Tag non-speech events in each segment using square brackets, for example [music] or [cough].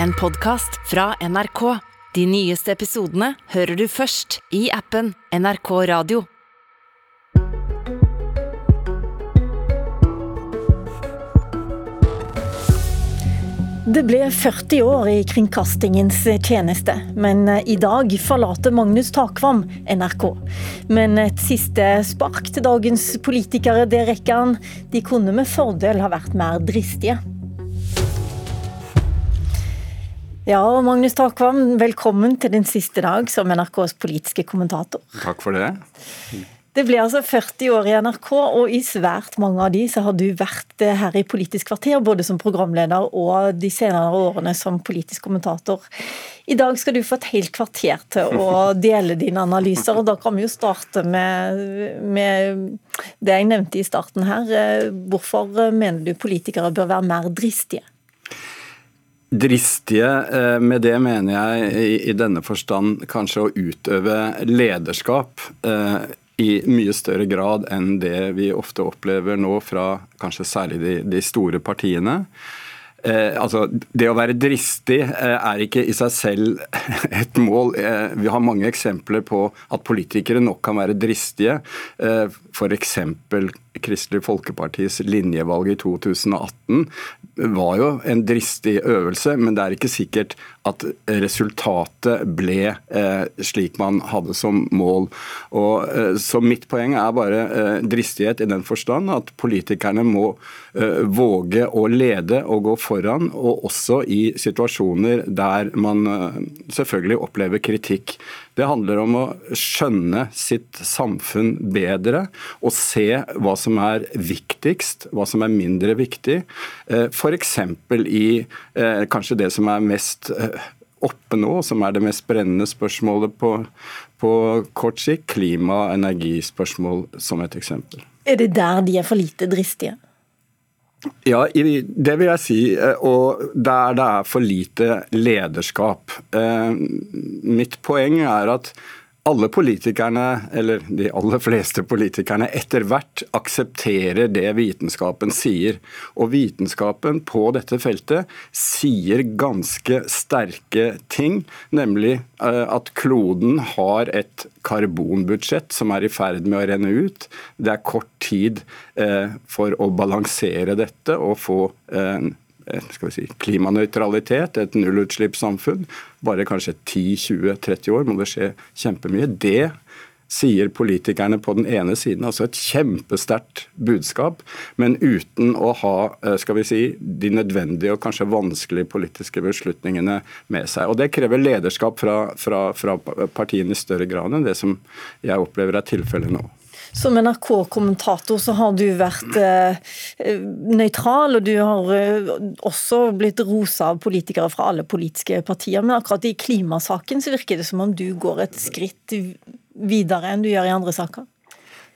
en podkast fra NRK. De nyeste episodene hører du først i appen NRK Radio. Det ble 40 år i kringkastingens tjeneste, men i dag forlater Magnus Takvam NRK. Men et siste spark til dagens politikere, det rekker han. De kunne med fordel ha vært mer dristige. Ja, og Magnus Takvam, velkommen til din siste dag som NRKs politiske kommentator. Takk for det. Det ble altså 40 år i NRK, og i svært mange av de så har du vært eh, her i Politisk kvarter, både som programleder og de senere årene som politisk kommentator. I dag skal du få et helt kvarter til å [laughs] dele dine analyser, og da kan vi jo starte med, med det jeg nevnte i starten her. Eh, hvorfor mener du politikere bør være mer dristige? Dristige, eh, med det mener jeg i denne forstand kanskje å utøve lederskap i mye større grad enn det vi ofte opplever nå fra kanskje særlig de, de store partiene. Eh, altså, Det å være dristig eh, er ikke i seg selv [laughs] et mål. Eh, vi har mange eksempler på at politikere nok kan være dristige. Eh, F.eks. Kristelig Folkepartis linjevalg i 2018 var jo en dristig øvelse, men det er ikke sikkert at resultatet ble eh, slik man hadde som mål. Og, eh, så mitt poeng er bare eh, dristighet i den forstand at politikerne må eh, våge å lede og gå foran, og også i situasjoner der man eh, selvfølgelig opplever kritikk. Det handler om å skjønne sitt samfunn bedre og se hva som er viktigst, hva som er mindre viktig. Eh, F.eks. i eh, kanskje det som er mest eh, oppe nå, som er det mest brennende spørsmålet på, på kort sikt, klima- og energispørsmål som et eksempel. Er det der de er for lite dristige? Ja, det vil jeg si. Eh, og der det er for lite lederskap. Eh, mitt poeng er at alle politikerne, eller de aller fleste politikerne, etter hvert aksepterer det vitenskapen sier. Og vitenskapen på dette feltet sier ganske sterke ting, nemlig eh, at kloden har et karbonbudsjett som er i ferd med å renne ut. Det er kort tid eh, for å balansere dette og få vi si, klimanøytralitet, et nullutslippssamfunn. Bare kanskje 10-20-30 år må det skje kjempemye. Det sier politikerne på den ene siden. Altså et kjempesterkt budskap, men uten å ha eh, skal vi si, de nødvendige og kanskje vanskelige politiske beslutningene med seg. Og Det krever lederskap fra, fra, fra partiene i større grad enn det som jeg opplever er tilfellet nå. Som NRK-kommentator så har du vært eh, nøytral, og du har eh, også blitt rosa av politikere fra alle politiske partier. Men akkurat i klimasaken så virker det som om du går et skritt videre enn du gjør i andre saker?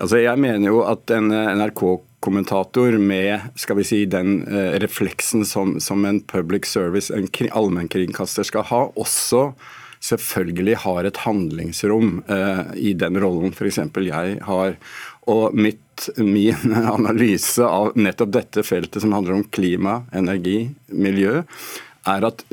Altså, jeg mener jo at en eh, NRK-kommentator med skal vi si, den eh, refleksen som, som en public service, en allmennkringkaster, skal ha, også selvfølgelig har et handlingsrom eh, i den rollen f.eks. jeg har. Og mitt, min [laughs] analyse av nettopp dette feltet som handler om klima, energi, miljø, er at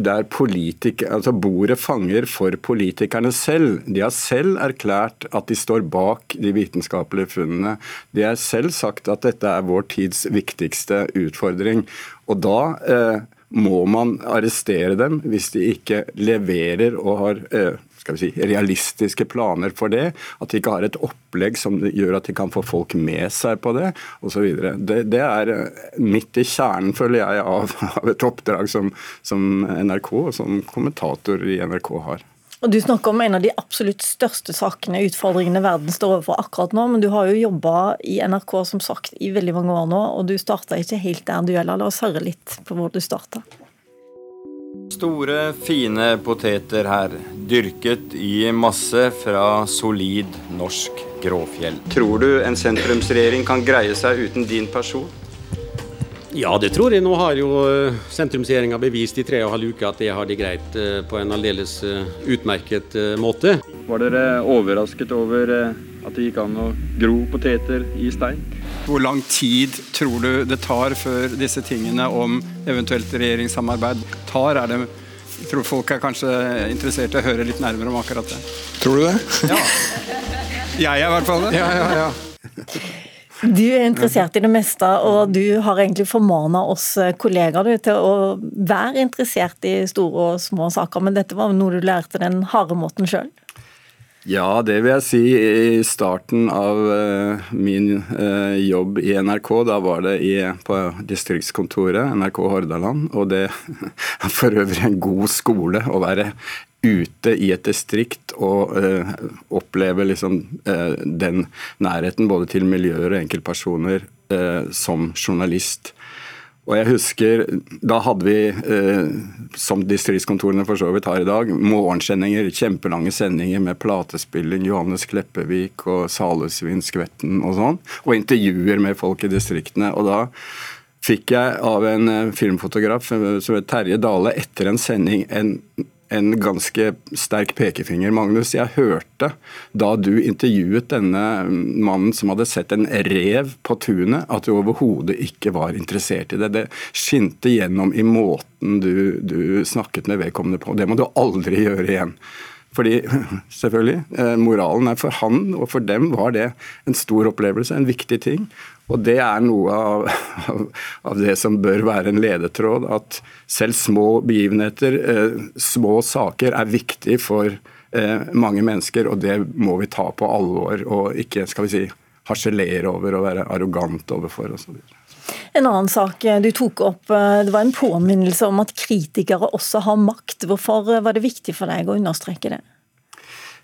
der altså bordet fanger for politikerne selv. De har selv erklært at de står bak de vitenskapelige funnene. De har selv sagt at dette er vår tids viktigste utfordring. Og da eh, må man arrestere dem hvis de ikke leverer og har eh, skal vi si, realistiske planer for det. At de ikke har et opplegg som gjør at de kan få folk med seg på det osv. Det, det er eh, midt i kjernen, føler jeg, av, av et oppdrag som, som NRK og som kommentator i NRK har. Og Du snakker om en av de absolutt største sakene, utfordringene verden står overfor akkurat nå. Men du har jo jobba i NRK som sagt i veldig mange år nå, og du starta ikke helt der du gjelder. La oss høre litt på hvor du starta. Store, fine poteter her. Dyrket i masse fra solid norsk gråfjell. Tror du en sentrumsregjering kan greie seg uten din person? Ja, det tror jeg. Nå har jo eh, sentrumsregjeringa bevist i tre og en halv uke at det har de greit eh, på en aldeles eh, utmerket måte. Var dere overrasket over at det gikk an å gro poteter i stein? Hvor lang tid tror du det tar før disse tingene om eventuelt regjeringssamarbeid tar? Er det, jeg tror folk er kanskje interessert i å høre litt nærmere om akkurat det. Tror du det? Ja. Jeg er i hvert fall det. Ja, ja, ja. [laughs] Du er interessert i det meste, og du har egentlig formana oss kollegaer du, til å være interessert i store og små saker, men dette var noe du lærte den harde måten sjøl? Ja, det vil jeg si. I starten av uh, min uh, jobb i NRK, da var det i, på distriktskontoret, NRK Hordaland. Og det [laughs] er for øvrig en god skole å være ute i et distrikt og eh, oppleve liksom den nærheten både til miljøer og enkeltpersoner som journalist. Og jeg husker, Da hadde vi, eh, som distriktskontorene for så vidt har i dag, morgensendinger, kjempelange sendinger med platespilling, Johannes Kleppevik og Salesvin Skvetten og sånn. Og intervjuer med folk i distriktene. Og da fikk jeg av en eh, filmfotograf eh, som Terje Dale etter en sending en en ganske sterk pekefinger, Magnus. Jeg hørte da du intervjuet denne mannen som hadde sett en rev på tunet, at du overhodet ikke var interessert i det. Det skinte gjennom i måten du, du snakket med vedkommende på. Det må du aldri gjøre igjen. Fordi, [laughs] selvfølgelig, eh, moralen er for han og for dem var det en stor opplevelse, en viktig ting. Og det er noe av, av, av, det som bør være en ledetråd, at selv små begivenheter, eh, små saker, er viktig for eh, mange mennesker, og det må vi ta på alvor og ikke skal vi si, harselere over og være arrogant overfor osv. En annen sak du tok opp, eh, det var en påminnelse om at kritikere også har makt. Hvorfor var det viktig for deg å understreke det?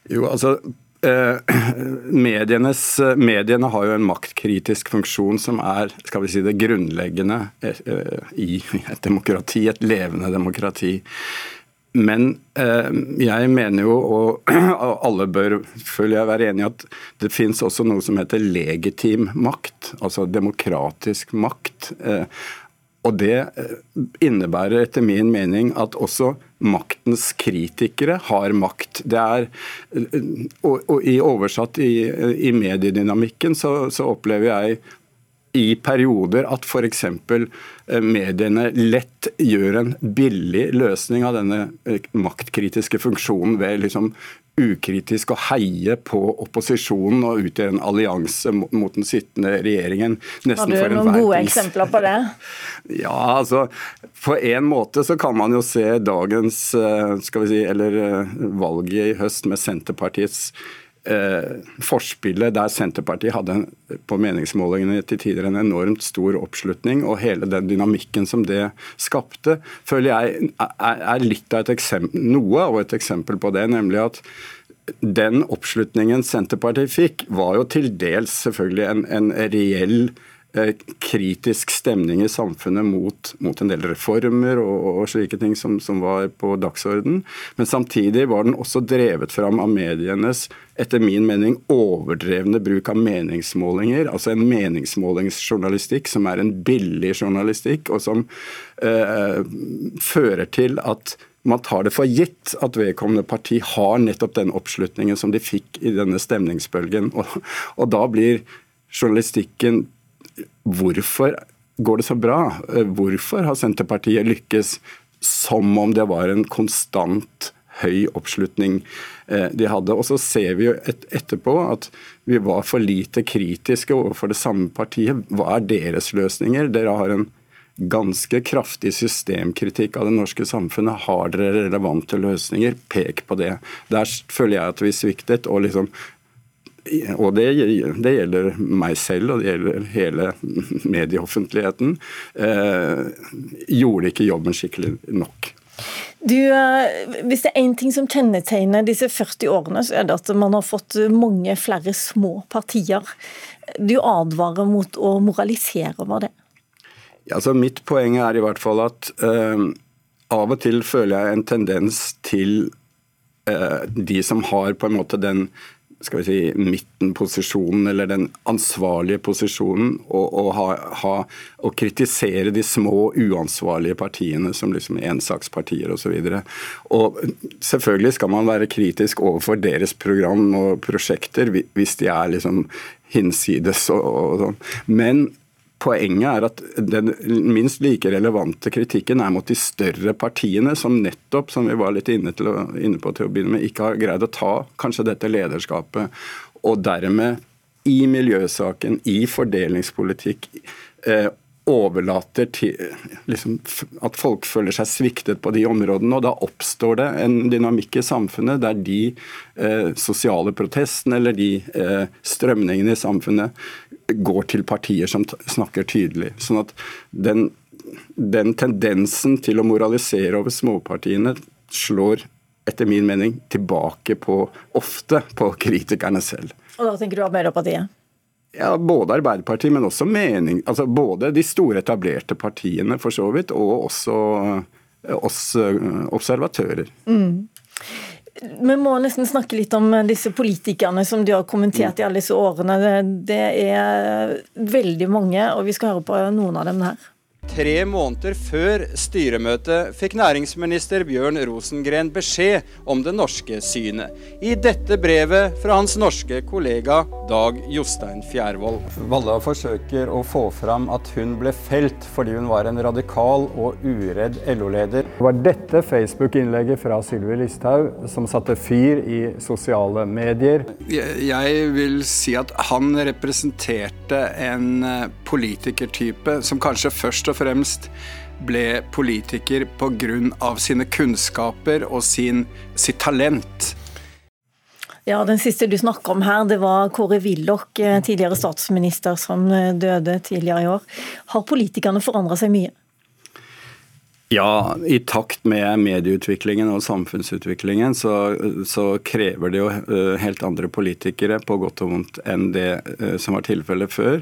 Jo, altså [clears throat] medienes, mediene har jo en maktkritisk funksjon som er skal vi si, det grunnleggende eh, i et demokrati, et levende demokrati. Men eh, jeg mener jo, og [clears throat] alle bør føler jeg være enig i, at det fins også noe som heter legitim makt, altså demokratisk makt. Og det eh, innebærer etter min mening at også maktens kritikere har makt. Det er, eh, og, og i oversatt i, i mediedynamikken så, så, opplever jeg i perioder at f.eks. Eh, mediene lett gjør en billig løsning av denne maktkritiske funksjonen ved liksom ukritisk å heie på opposisjonen og utgjøre en allianse mot den sittende regjeringen. Har du noen gode eksempler på det? [laughs] Ja, altså På en måte så kan man jo se dagens eh, skal vi si, eller eh, valget i høst med Senterpartiets eh, forspillet der Senterpartiet hadde på meningsmålingene til tider en enormt stor oppslutning, og hele den dynamikken som det skapte, føler jeg er litt av et eksempel, noe av et eksempel på det. Nemlig at den oppslutningen Senterpartiet fikk, var jo til dels selvfølgelig en, en reell kritisk stemning i samfunnet mot, mot en del reformer og, og slike ting som, som, var på dagsorden. Men samtidig var den også drevet fram av medienes, etter min mening, overdrevne bruk av meningsmålinger. Altså en meningsmålingsjournalistikk som er en billig journalistikk, og som eh, fører til at man tar det for gitt at vedkommende parti har nettopp den oppslutningen som de fikk i denne stemningsbølgen. Og, og da blir journalistikken Hvorfor går det så bra? Hvorfor har Senterpartiet lykkes som om det var en konstant høy oppslutning eh, de hadde. Og så ser vi jo et, etterpå at vi var for lite kritiske overfor det samme partiet. Hva er deres løsninger? Dere har en ganske kraftig systemkritikk av det norske samfunnet. Har dere relevante løsninger? Pek på det. Der føler jeg at vi sviktet. og liksom og det, det, gjelder meg selv og det gjelder hele [laughs] medieoffentligheten, eh, gjorde ikke jobben skikkelig nok. Du, eh, hvis det er én ting som kjennetegner disse 40 årene, så er det at man har fått mange flere små partier. Du advarer mot å moralisere over det? Ja, altså mitt poeng er i hvert fall at eh, av og til føler jeg en tendens til eh, de som har på en måte den skal vi si, midtenposisjonen, eller den ansvarlige posisjonen, og, og, ha, ha, og kritisere de små, uansvarlige partiene som liksom ensakspartier osv. Selvfølgelig skal man være kritisk overfor deres program og prosjekter hvis de er liksom hinsides og, og sånn. Men Poenget er at den minst like relevante kritikken er mot de større partiene, som nettopp, som vi var litt inne, å, inne på til å begynne med, ikke har greid å ta kanskje dette lederskapet, og dermed i miljøsaken, i fordelingspolitikk, eh, overlater til liksom, at folk føler seg sviktet på de områdene. og Da oppstår det en dynamikk i samfunnet der de eh, sosiale protestene eller de eh, strømningene i samfunnet går til partier som snakker tydelig. Sånn at den, den tendensen til å moralisere over småpartiene slår etter min mening tilbake på, ofte på kritikerne selv. Og da tenker du Arbeiderpartiet? Ja, Både Arbeiderpartiet, men også mening, altså både de store etablerte partiene for så vidt, og også oss observatører. Mm. Vi må nesten snakke litt om disse politikerne som du har kommentert i alle disse årene. Det er veldig mange, og vi skal høre på noen av dem her. Tre måneder før styremøtet fikk næringsminister Bjørn Rosengren beskjed om det norske synet. I dette brevet fra hans norske kollega Dag Jostein Fjærvoll. Valla forsøker å få fram at hun ble felt fordi hun var en radikal og uredd LO-leder. Det var dette Facebook-innlegget fra Sylvi Listhaug som satte fyr i sosiale medier. Jeg vil si at han representerte en eh, politikertype som kanskje først og fremst ble politiker pga. sine kunnskaper og sin, sitt talent. Ja, Den siste du snakka om her, det var Kåre Willoch, eh, tidligere statsminister som eh, døde tidligere i år. Har politikerne forandra seg mye? Ja, i takt med medieutviklingen og samfunnsutviklingen så, så, krever det jo eh, helt andre politikere, på godt og vondt, enn det som var tilfellet før.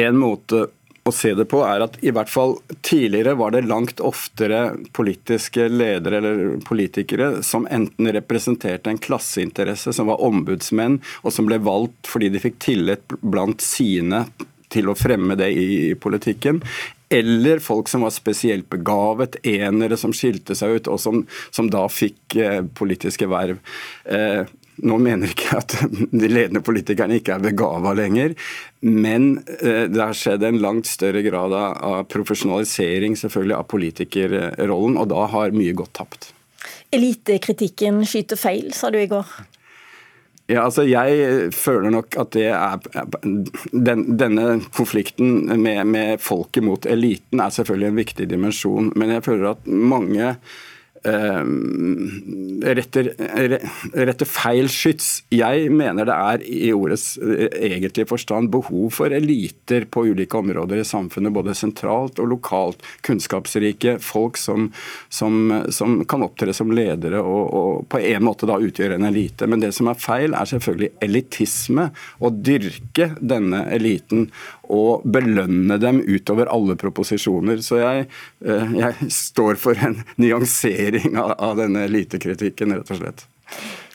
En måte å se det på, er at i hvert fall tidligere var det langt oftere politiske ledere eller politikere som enten representerte en klasseinteresse, som var ombudsmenn, og som ble valgt fordi de fikk tillit blant sine til å fremme det i politikken, eller folk som var spesielt begavet, enere som skilte seg ut, og som, som da fikk eh, politiske verv. Eh, nå mener jeg ikke at [laughs] de ledende politikerne ikke er begava lenger, men eh, det har skjedd en langt større grad av profesjonalisering selvfølgelig av politikerrollen, og da har mye gått tapt. Elitekritikken skyter feil, sa du i går. Ja, altså Jeg føler nok at det er den, Denne konflikten med, med folket mot eliten er selvfølgelig en viktig dimensjon, men jeg føler at mange retter, retter, feil skyts. Jeg mener det er i ordets eh, egentlige forstand behov for eliter på ulike områder i samfunnet, både sentralt og lokalt. Kunnskapsrike folk som, som, som kan opptre som ledere og, og, på en måte da utgjøre en elite. Men det som er feil, er selvfølgelig elitisme. Å dyrke denne eliten og belønne dem utover alle proposisjoner. Så jeg, eh, jeg står for en nyansering av, av denne elitekritikken, rett og slett.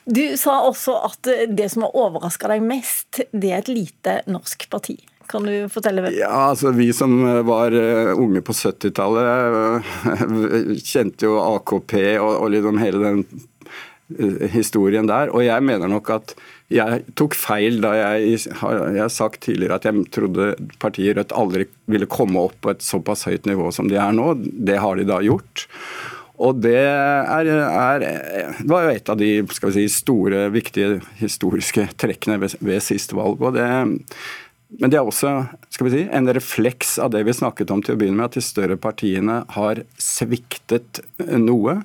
Du sa også at det som har overraska deg mest, det er et lite norsk parti. Kan du fortelle? hvem? Ja, altså Vi som var eh, unge på 70-tallet, eh, kjente jo AKP og, og liksom hele den historien der. Og jeg mener nok at jeg tok feil da jeg, jeg har sagt tidligere at jeg trodde partiet Rødt aldri ville komme opp på et såpass høyt nivå som de er nå. Det har de da gjort. Og det er, er, var jo et av de skal vi si, store, viktige historiske trekkene ved, ved sist valg. og det men det er også skal vi si, en refleks av det vi snakket om til å begynne med, at de større partiene har sviktet noe.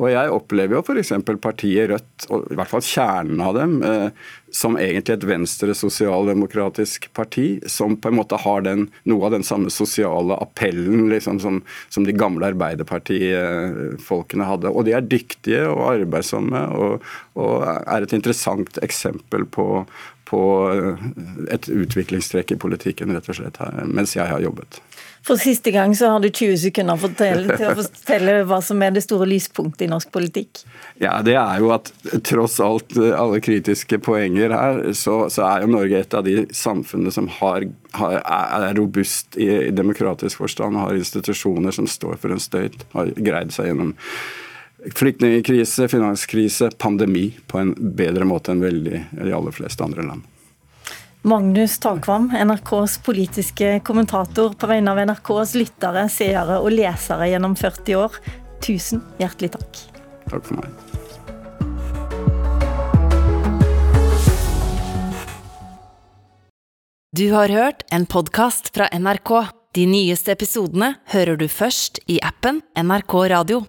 Og jeg opplever jo f.eks. partiet Rødt, og i hvert fall kjernen av dem, eh, som egentlig et venstre sosialdemokratisk parti, som på en måte har den, noe av den samme sosiale appellen liksom, som, som, de gamle Arbeiderpartifolkene hadde. Og de er dyktige og arbeidsomme og, og er et interessant eksempel på, på eh, et utviklingstrekk i politikken, rett og slett, mens jeg har jobbet. For siste gang så har du 20 sekunder fortelle, til å [laughs] fortelle hva som er det store lyspunktet i norsk politikk. Ja, Det er jo at tross alt alle kritiske poenger her, så, så er jo Norge et av de samfunnene som har, har, er robust i, i demokratisk forstand, har institusjoner som står for en støyt, har greid seg gjennom flyktningkrise, finanskrise, pandemi på en bedre måte enn veldig de aller fleste andre land. Magnus Takvam, NRKs politiske kommentator på vegne av NRKs lyttere, seere og lesere gjennom 40 år. Tusen hjertelig takk. Takk for meg. Du har hørt en podkast fra NRK. De nyeste episodene hører du først i appen NRK Radio.